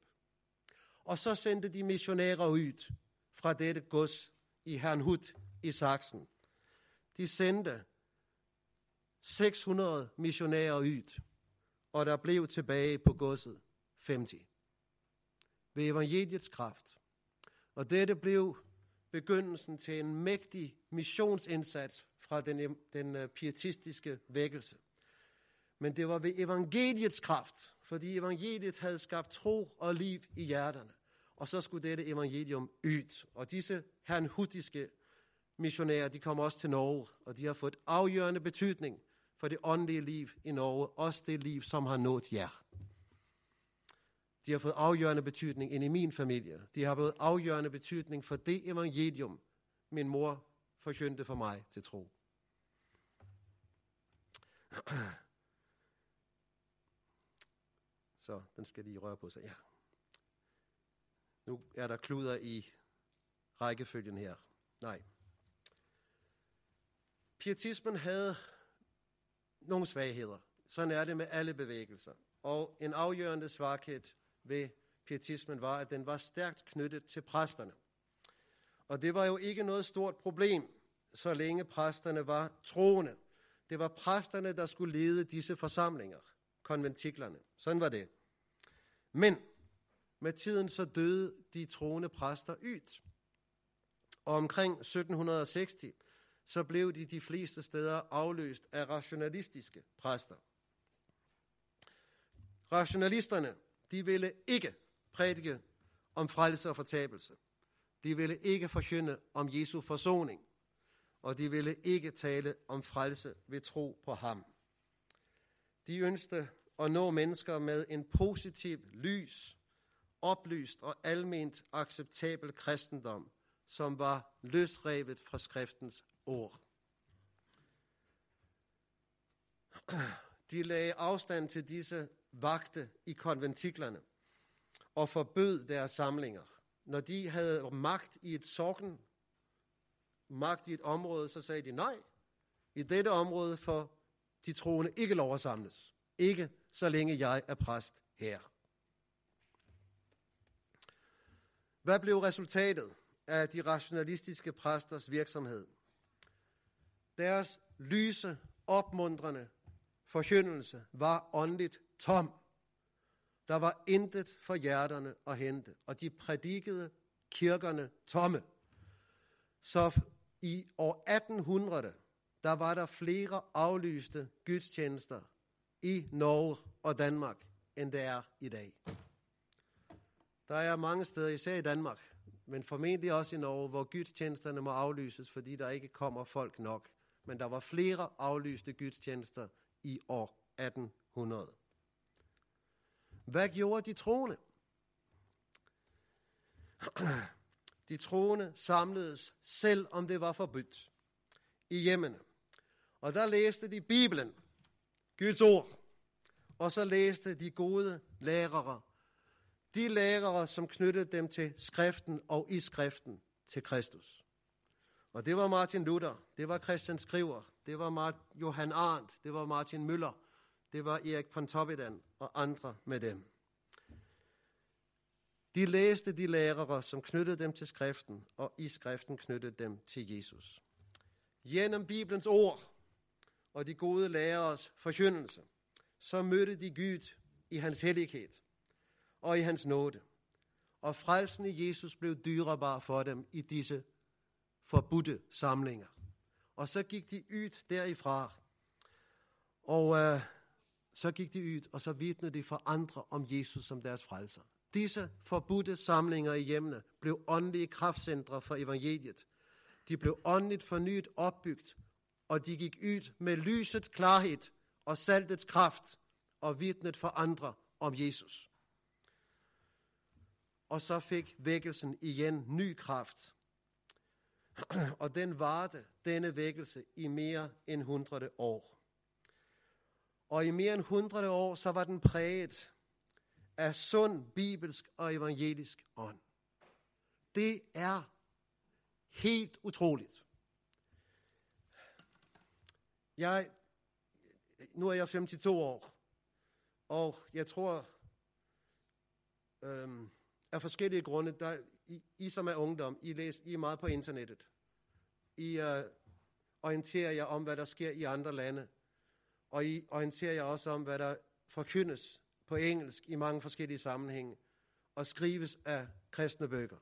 Og så sendte de missionærer ud fra dette gods i Hernhut i Sachsen. De sendte 600 missionærer ud, og der blev tilbage på godset 50. Ved evangeliets kraft. Og dette blev begyndelsen til en mægtig missionsindsats fra den, den øh, pietistiske vækkelse. Men det var ved evangeliets kraft, fordi evangeliet havde skabt tro og liv i hjerterne. Og så skulle dette evangelium ud. Og disse hernhutiske missionærer, de kom også til Norge, og de har fået afgørende betydning for det åndelige liv i Norge, også det liv, som har nået jer. De har fået afgørende betydning ind i min familie. De har fået afgørende betydning for det evangelium, min mor forkyndte for mig til tro. Så den skal lige røre på sig. Ja. Nu er der kluder i rækkefølgen her. Nej. Pietismen havde nogle svagheder. Sådan er det med alle bevægelser. Og en afgørende svaghed ved pietismen var, at den var stærkt knyttet til præsterne. Og det var jo ikke noget stort problem, så længe præsterne var troende. Det var præsterne, der skulle lede disse forsamlinger, konventiklerne. Sådan var det. Men med tiden så døde de troende præster ud. Og omkring 1760, så blev de de fleste steder afløst af rationalistiske præster. Rationalisterne, de ville ikke prædike om frelse og fortabelse. De ville ikke forkynde om Jesu forsoning. Og de ville ikke tale om frelse ved tro på ham. De ønskede at nå mennesker med en positiv, lys, oplyst og alment acceptabel kristendom, som var løsrevet fra skriftens ord. De lagde afstand til disse vagte i konventiklerne og forbød deres samlinger. Når de havde magt i et sorgen, magt i et område, så sagde de nej. I dette område får de troende ikke lov at samles. Ikke så længe jeg er præst her. Hvad blev resultatet af de rationalistiske præsters virksomhed? Deres lyse, opmuntrende forkyndelse var åndeligt tom. Der var intet for hjerterne at hente, og de prædikede kirkerne tomme. Så i år 1800, der var der flere aflyste gudstjenester i Norge og Danmark, end der er i dag. Der er mange steder, især i Danmark, men formentlig også i Norge, hvor gudstjenesterne må aflyses, fordi der ikke kommer folk nok. Men der var flere aflyste gudstjenester i år 1800. Hvad gjorde de troende? De troende samledes, selv om det var forbudt, i hjemmene. Og der læste de Bibelen, Guds ord, og så læste de gode lærere, de lærere, som knyttede dem til skriften og i skriften til Kristus. Og det var Martin Luther, det var Christian Skriver, det var Mart- Johan Arndt, det var Martin Møller, det var Erik Pontoppidan og andre med dem. De læste de lærere, som knyttede dem til skriften, og i skriften knyttede dem til Jesus. Gennem Bibelens ord og de gode læreres forkyndelse, så mødte de Gud i hans hellighed og i hans nåde. Og frelsen i Jesus blev dyrebar for dem i disse forbudte samlinger. Og så gik de ud derifra, og øh, så gik de ud, og så vidnede de for andre om Jesus som deres frelser. Disse forbudte samlinger i hjemmene blev åndelige kraftcentre for evangeliet. De blev åndeligt fornyet opbygget, og de gik ud med lysets klarhed og saltets kraft og vidnet for andre om Jesus. Og så fik vækkelsen igen ny kraft. Og den varte, denne vækkelse, i mere end 100 år. Og i mere end 100 år, så var den præget af sund, bibelsk og evangelisk ånd. Det er helt utroligt. Jeg, nu er jeg 52 år, og jeg tror, øhm, af forskellige grunde, der, I, I som er ungdom, I, læs, I er meget på internettet. I uh, orienterer jer om, hvad der sker i andre lande, og I orienterer jer også om, hvad der forkyndes på engelsk i mange forskellige sammenhænge, og skrives af kristne bøger.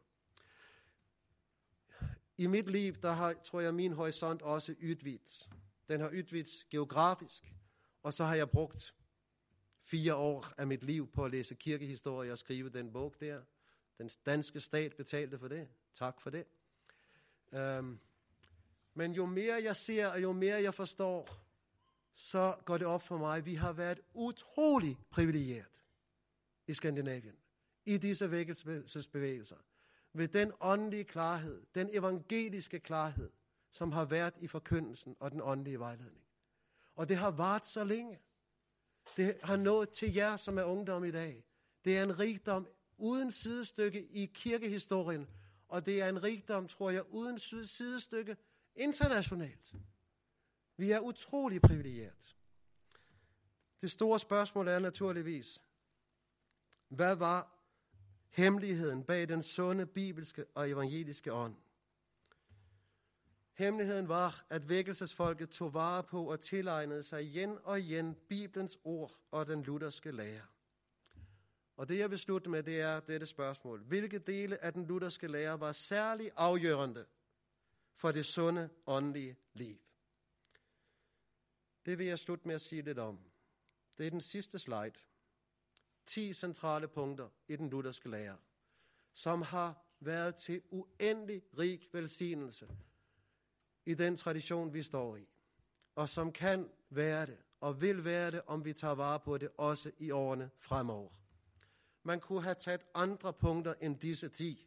I mit liv, der har, tror jeg, min horisont også udvidet. Den har udvidet geografisk, og så har jeg brugt fire år af mit liv på at læse kirkehistorie og skrive den bog der. Den danske stat betalte for det. Tak for det. Øhm, men jo mere jeg ser, og jo mere jeg forstår, så går det op for mig, at vi har været utrolig privilegeret i Skandinavien, i disse vækkelsesbevægelser, ved den åndelige klarhed, den evangeliske klarhed, som har været i forkyndelsen og den åndelige vejledning. Og det har varet så længe. Det har nået til jer, som er ungdom i dag. Det er en rigdom uden sidestykke i kirkehistorien, og det er en rigdom, tror jeg, uden sidestykke internationalt. Vi er utrolig privilegeret. Det store spørgsmål er naturligvis, hvad var hemmeligheden bag den sunde bibelske og evangeliske ånd? Hemmeligheden var, at vækkelsesfolket tog vare på og tilegnede sig igen og igen Bibelens ord og den lutherske lære. Og det jeg vil slutte med, det er dette spørgsmål. Hvilke dele af den lutherske lære var særlig afgørende for det sunde åndelige liv? Det vil jeg slutte med at sige lidt om. Det er den sidste slide. 10 centrale punkter i den lutherske lære, som har været til uendelig rig velsignelse i den tradition, vi står i, og som kan være det og vil være det, om vi tager vare på det også i årene fremover. Man kunne have taget andre punkter end disse ti,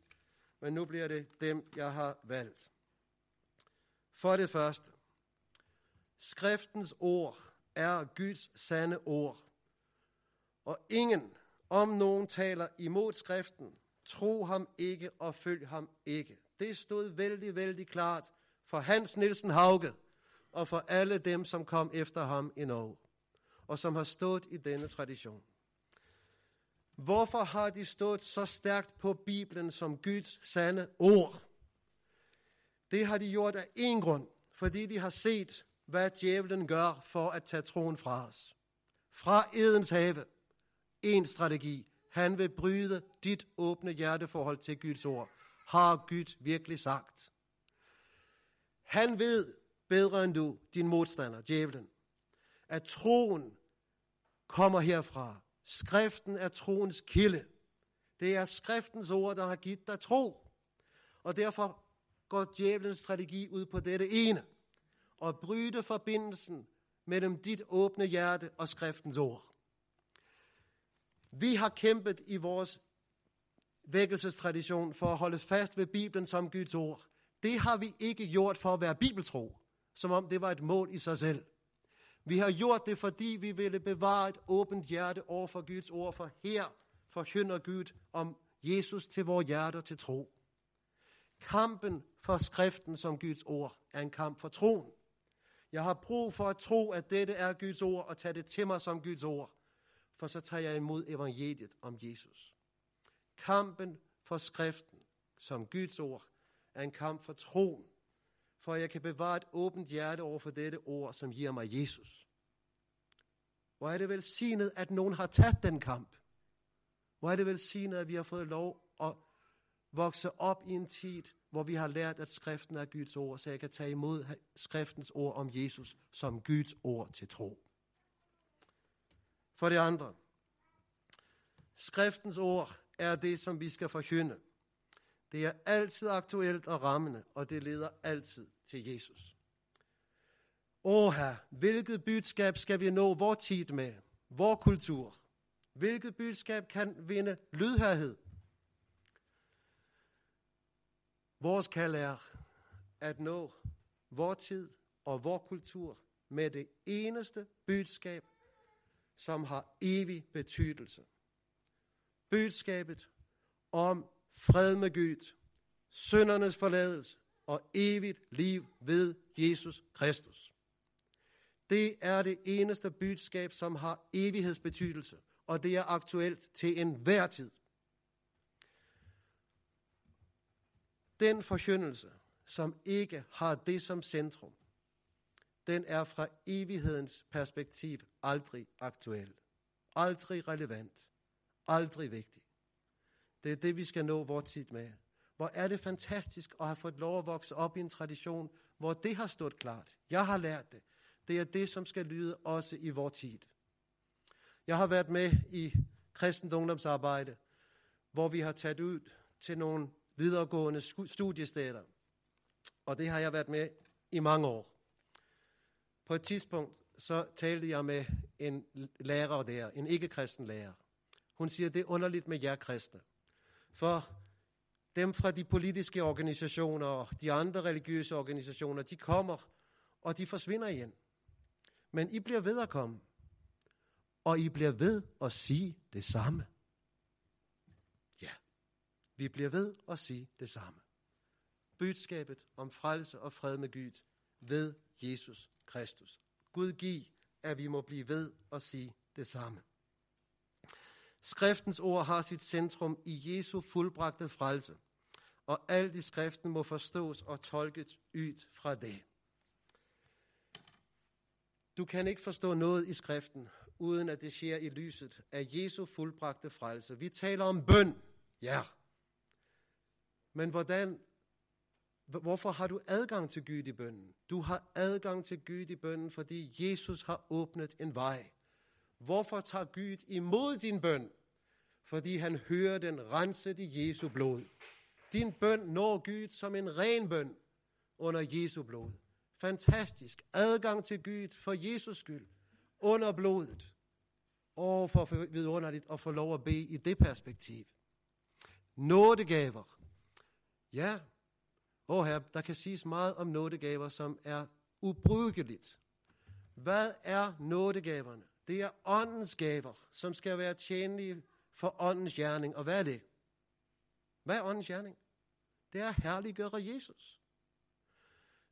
men nu bliver det dem, jeg har valgt. For det første, skriftens ord er Guds sande ord, og ingen, om nogen taler imod skriften, tro ham ikke og følg ham ikke. Det stod vældig, vældig klart for Hans Nielsen Hauge og for alle dem, som kom efter ham i Norge, og som har stået i denne tradition. Hvorfor har de stået så stærkt på Bibelen som Guds sande ord? Det har de gjort af en grund, fordi de har set, hvad djævlen gør for at tage troen fra os. Fra Edens have. En strategi. Han vil bryde dit åbne hjerteforhold til Guds ord. Har Gud virkelig sagt. Han ved bedre end du, din modstander, djævlen, at troen kommer herfra. Skriften er troens kilde. Det er skriftens ord, der har givet dig tro. Og derfor går djævelens strategi ud på dette ene. At bryde forbindelsen mellem dit åbne hjerte og skriftens ord. Vi har kæmpet i vores vækkelsestradition for at holde fast ved Bibelen som Guds ord. Det har vi ikke gjort for at være bibeltro, som om det var et mål i sig selv. Vi har gjort det, fordi vi ville bevare et åbent hjerte over for Guds ord, for her forkynder Gud om Jesus til vores hjerter til tro. Kampen for skriften som Guds ord er en kamp for troen. Jeg har brug for at tro, at dette er Guds ord, og tage det til mig som Guds ord, for så tager jeg imod evangeliet om Jesus. Kampen for skriften som Guds ord er en kamp for troen, for jeg kan bevare et åbent hjerte over for dette ord, som giver mig Jesus. Hvor er det velsignet, at nogen har taget den kamp. Hvor er det velsignet, at vi har fået lov at vokse op i en tid, hvor vi har lært, at skriften er Guds ord, så jeg kan tage imod skriftens ord om Jesus som Guds ord til tro. For det andre, skriftens ord er det, som vi skal forkynde. Det er altid aktuelt og rammende, og det leder altid til Jesus. Åh her, hvilket budskab skal vi nå vor tid med? Vor kultur? Hvilket budskab kan vinde lydhørhed? Vores kald er at nå vor tid og vor kultur med det eneste budskab, som har evig betydelse. Budskabet om fred med Gud, søndernes forladelse og evigt liv ved Jesus Kristus. Det er det eneste budskab, som har evighedsbetydelse, og det er aktuelt til enhver tid. Den forkyndelse, som ikke har det som centrum, den er fra evighedens perspektiv aldrig aktuel, aldrig relevant, aldrig vigtig. Det er det, vi skal nå vores tid med. Hvor er det fantastisk at have fået lov at vokse op i en tradition, hvor det har stået klart. Jeg har lært det. Det er det, som skal lyde også i vores tid. Jeg har været med i kristent ungdomsarbejde, hvor vi har taget ud til nogle videregående studiesteder. Og det har jeg været med i mange år. På et tidspunkt så talte jeg med en lærer der, en ikke-kristen lærer. Hun siger, det er underligt med jer kristne. For dem fra de politiske organisationer og de andre religiøse organisationer, de kommer, og de forsvinder igen. Men I bliver ved at komme, og I bliver ved at sige det samme. Ja, vi bliver ved at sige det samme. Budskabet om frelse og fred med Gud ved Jesus Kristus. Gud giv, at vi må blive ved at sige det samme. Skriftens ord har sit centrum i Jesu fuldbragte frelse, og alt i skriften må forstås og tolkes ud fra det. Du kan ikke forstå noget i skriften, uden at det sker i lyset af Jesu fuldbragte frelse. Vi taler om bøn, ja. Men hvordan, hvorfor har du adgang til Gud i bønnen? Du har adgang til Gud i bønnen, fordi Jesus har åbnet en vej. Hvorfor tager Gud imod din bøn? Fordi han hører den renset i Jesu blod. Din bøn når Gud som en ren bøn under Jesu blod. Fantastisk. Adgang til Gud for Jesus skyld. under blodet. Og for vidunderligt at få lov at bede i det perspektiv. Nådegaver. Ja, og her, der kan siges meget om nådegaver, som er ubrugeligt. Hvad er nådegaverne? Det er åndens gaver, som skal være tjenlige for åndens gerning. Og hvad er det? Hvad er åndens gerning? Det er at herliggøre Jesus.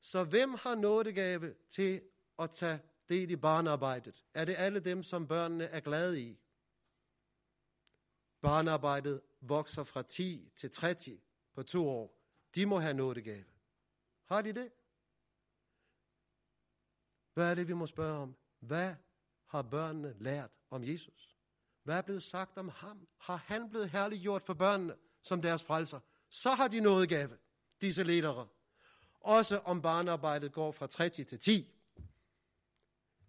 Så hvem har nådegave til at tage del i barnearbejdet? Er det alle dem, som børnene er glade i? Barnearbejdet vokser fra 10 til 30 på to år. De må have nådegave. Har de det? Hvad er det, vi må spørge om? Hvad har børnene lært om Jesus? Hvad er blevet sagt om ham? Har han blevet herliggjort for børnene som deres frelser? Så har de nådegave, disse ledere. Også om barnearbejdet går fra 30 til 10.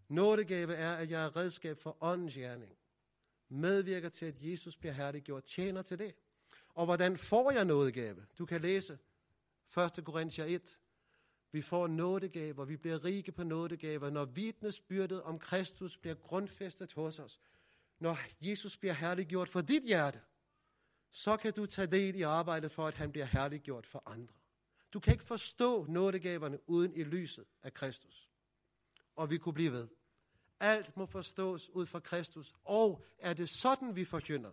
Nådegave er, at jeg er redskab for åndens gerning. Medvirker til, at Jesus bliver herliggjort. Tjener til det. Og hvordan får jeg nådegave? Du kan læse 1. Korinther 1. Vi får nådegaver, vi bliver rike på nådegaver, når vidnesbyrdet om Kristus bliver grundfæstet hos os. Når Jesus bliver herliggjort for dit hjerte, så kan du tage del i arbejdet for, at han bliver herliggjort for andre. Du kan ikke forstå nådegaverne uden i lyset af Kristus. Og vi kunne blive ved. Alt må forstås ud fra Kristus. Og er det sådan, vi forkynder,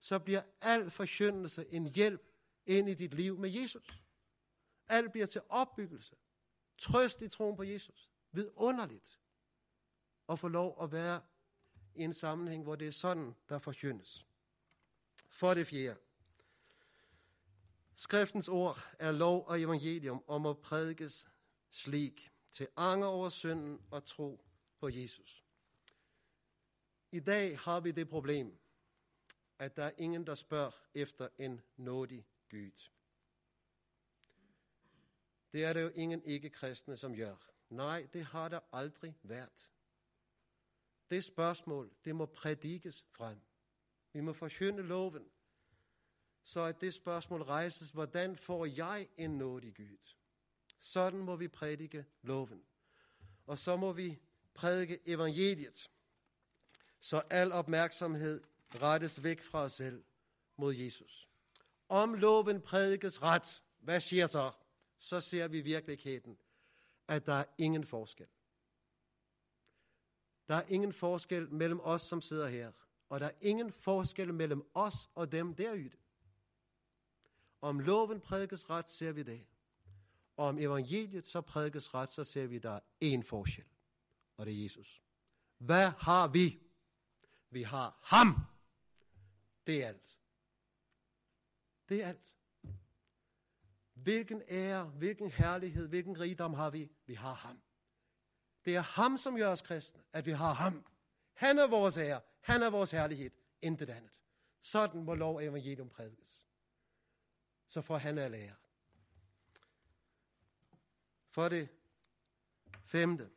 så bliver al forkyndelse en hjælp ind i dit liv med Jesus. Alt bliver til opbyggelse. Trøst i troen på Jesus. Vidunderligt at få lov at være i en sammenhæng, hvor det er sådan, der forkyndes. For det fjerde. Skriftens ord er lov og evangelium om at prædikes slik til anger over synden og tro på Jesus. I dag har vi det problem, at der er ingen, der spørger efter en nådig Gud. Det er det jo ingen ikke-kristne, som gør. Nej, det har der aldrig været. Det spørgsmål, det må prædikes frem. Vi må forkynde loven, så at det spørgsmål rejses, hvordan får jeg en nådig Gud? Sådan må vi prædike loven. Og så må vi prædike evangeliet, så al opmærksomhed rettes væk fra os selv mod Jesus. Om loven prædikes ret, hvad siger så? Så ser vi i virkeligheden, at der er ingen forskel. Der er ingen forskel mellem os, som sidder her, og der er ingen forskel mellem os og dem derude. Om loven prædikes ret, ser vi det. Og om evangeliet så prædikes ret, så ser vi, at der er én forskel. Og det er Jesus. Hvad har vi? Vi har ham. Det er alt. Det er alt. Hvilken ære, hvilken herlighed, hvilken rigdom har vi? Vi har ham. Det er ham, som gør os kristne, at vi har ham. Han er vores ære. Han er vores herlighed. Intet andet. Sådan må lov og evangelium prædikes. Så får han al ære. For det femte.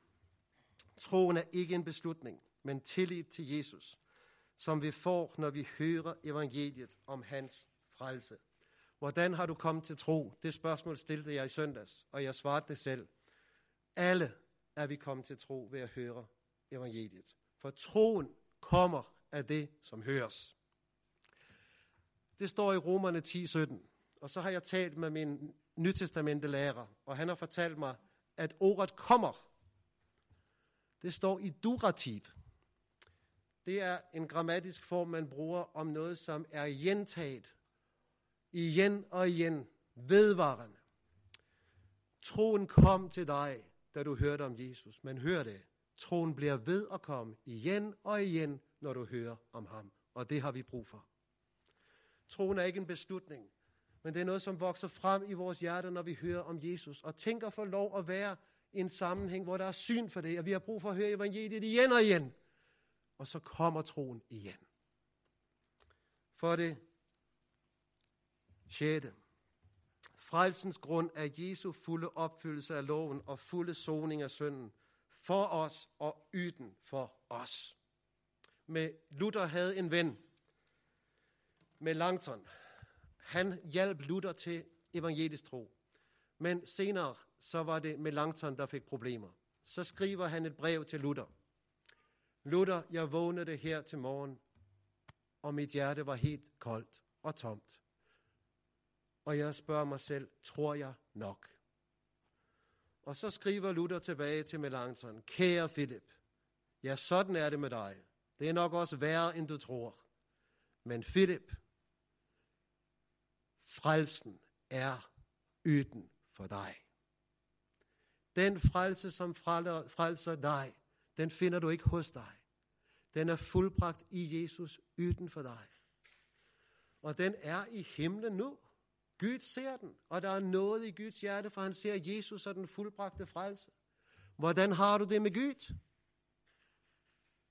Troen er ikke en beslutning, men tillid til Jesus, som vi får, når vi hører evangeliet om hans frelse. Hvordan har du kommet til tro? Det spørgsmål stillede jeg i søndags, og jeg svarede det selv. Alle er vi kommet til tro ved at høre evangeliet. For troen kommer af det, som høres. Det står i Romerne 10:17. Og så har jeg talt med min nytestamente lærer, og han har fortalt mig, at ordet kommer. Det står i durativ. Det er en grammatisk form, man bruger om noget, som er gentaget igen og igen, vedvarende. Troen kom til dig, da du hørte om Jesus. Men hør det, troen bliver ved at komme igen og igen, når du hører om ham. Og det har vi brug for. Troen er ikke en beslutning, men det er noget, som vokser frem i vores hjerte, når vi hører om Jesus. Og tænker for lov at være i en sammenhæng, hvor der er syn for det, og vi har brug for at høre evangeliet igen og igen. Og så kommer troen igen. For det 6. Frelsens grund er Jesu fulde opfyldelse af loven og fulde soning af synden for os og yden for os. Med Luther havde en ven, med Langton. Han hjalp Luther til evangelisk tro. Men senere så var det med Langton, der fik problemer. Så skriver han et brev til Luther. Luther, jeg vågnede her til morgen, og mit hjerte var helt koldt og tomt. Og jeg spørger mig selv, tror jeg nok? Og så skriver Luther tilbage til Melanchthon, kære Philip, ja, sådan er det med dig. Det er nok også værre, end du tror. Men Philip, frelsen er yden for dig. Den frelse, som frelser dig, den finder du ikke hos dig. Den er fuldbragt i Jesus yden for dig. Og den er i himlen nu. Gud ser den, og der er noget i Guds hjerte, for han ser Jesus og den fuldbragte frelse. Hvordan har du det med Gud?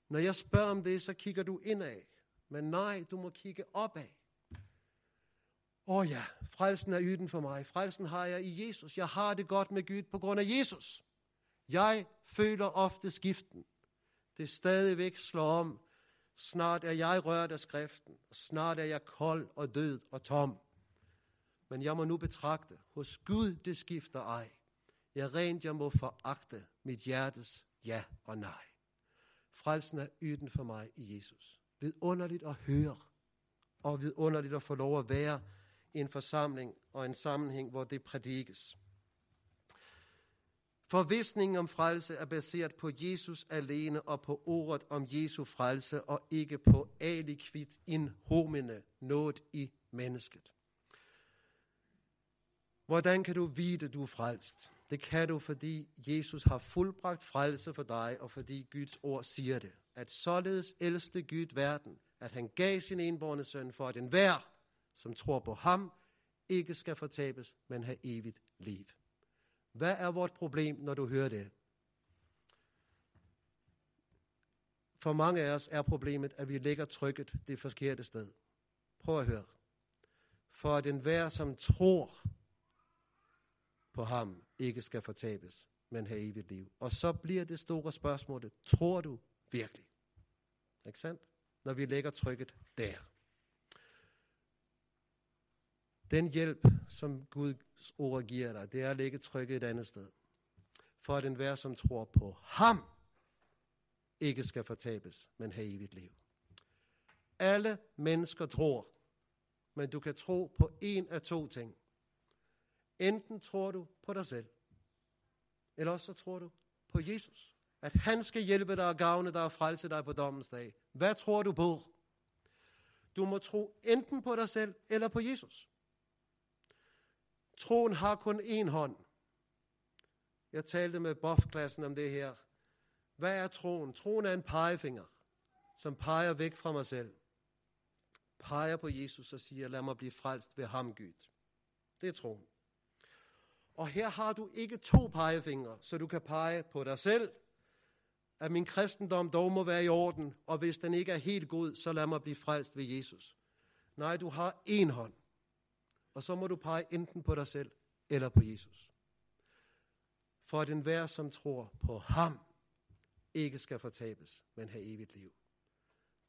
Når jeg spørger om det, så kigger du indad. Men nej, du må kigge opad. Åh oh ja, frelsen er yden for mig. Frelsen har jeg i Jesus. Jeg har det godt med Gud på grund af Jesus. Jeg føler ofte skiften. Det stadigvæk slår om. Snart er jeg rørt af skriften. Snart er jeg kold og død og tom. Men jeg må nu betragte, hos Gud det skifter ej. Jeg rent jeg må foragte mit hjertes ja og nej. Frelsen er yden for mig i Jesus. Vidunderligt at høre, og vidunderligt at få lov at være i en forsamling og en sammenhæng, hvor det prædikes. Forvisningen om frelse er baseret på Jesus alene og på ordet om Jesu frelse og ikke på alikvit in homine, noget i mennesket. Hvordan kan du vide, du er frelst? Det kan du, fordi Jesus har fuldbragt frelse for dig, og fordi Guds ord siger det. At således elskede Gud verden, at han gav sin enborne søn for, at enhver, som tror på ham, ikke skal fortabes, men have evigt liv. Hvad er vort problem, når du hører det? For mange af os er problemet, at vi lægger trykket det forkerte sted. Prøv at høre. For at enhver, som tror på ham, ikke skal fortabes, men have evigt liv. Og så bliver det store spørgsmål, tror du virkelig? Ikke sandt? Når vi lægger trykket der. Den hjælp, som Guds ord giver dig, det er at lægge trykket et andet sted. For at enhver, som tror på ham, ikke skal fortabes, men have evigt liv. Alle mennesker tror, men du kan tro på en af to ting. Enten tror du på dig selv, eller også så tror du på Jesus. At han skal hjælpe dig og gavne dig og frelse dig på dommens dag. Hvad tror du på? Du må tro enten på dig selv eller på Jesus. Troen har kun én hånd. Jeg talte med bofklassen om det her. Hvad er troen? Troen er en pegefinger, som peger væk fra mig selv. Peger på Jesus og siger, lad mig blive frelst ved ham, Gud. Det er troen. Og her har du ikke to pegefingre, så du kan pege på dig selv, at min kristendom dog må være i orden, og hvis den ikke er helt god, så lad mig blive frelst ved Jesus. Nej, du har en hånd, og så må du pege enten på dig selv eller på Jesus. For at enhver, som tror på ham, ikke skal fortabes, men have evigt liv.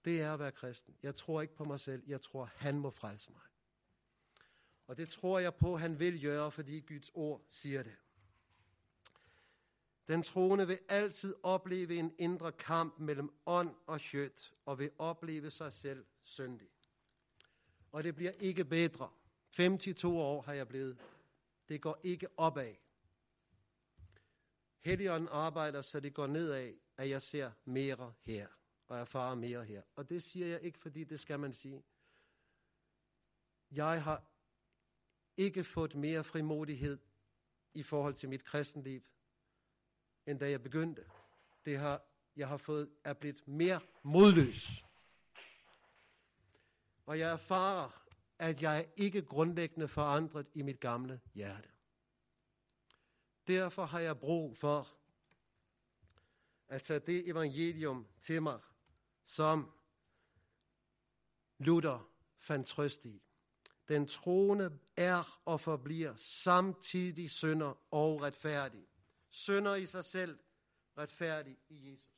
Det er at være kristen. Jeg tror ikke på mig selv, jeg tror, han må frelse mig. Og det tror jeg på, han vil gøre, fordi Guds ord siger det. Den troende vil altid opleve en indre kamp mellem ånd og kjøtt, og vil opleve sig selv syndig. Og det bliver ikke bedre. 52 år har jeg blevet. Det går ikke opad. Helligånden arbejder, så det går nedad, at jeg ser mere her, og erfarer mere her. Og det siger jeg ikke, fordi det skal man sige. Jeg har ikke fået mere frimodighed i forhold til mit kristenliv, end da jeg begyndte. Det har, jeg har fået, er blevet mere modløs. Og jeg erfarer, at jeg er ikke grundlæggende forandret i mit gamle hjerte. Derfor har jeg brug for at tage det evangelium til mig, som Luther fandt trøst i. Den troende er og forbliver samtidig sønder og retfærdig. Sønder i sig selv, retfærdig i Jesus.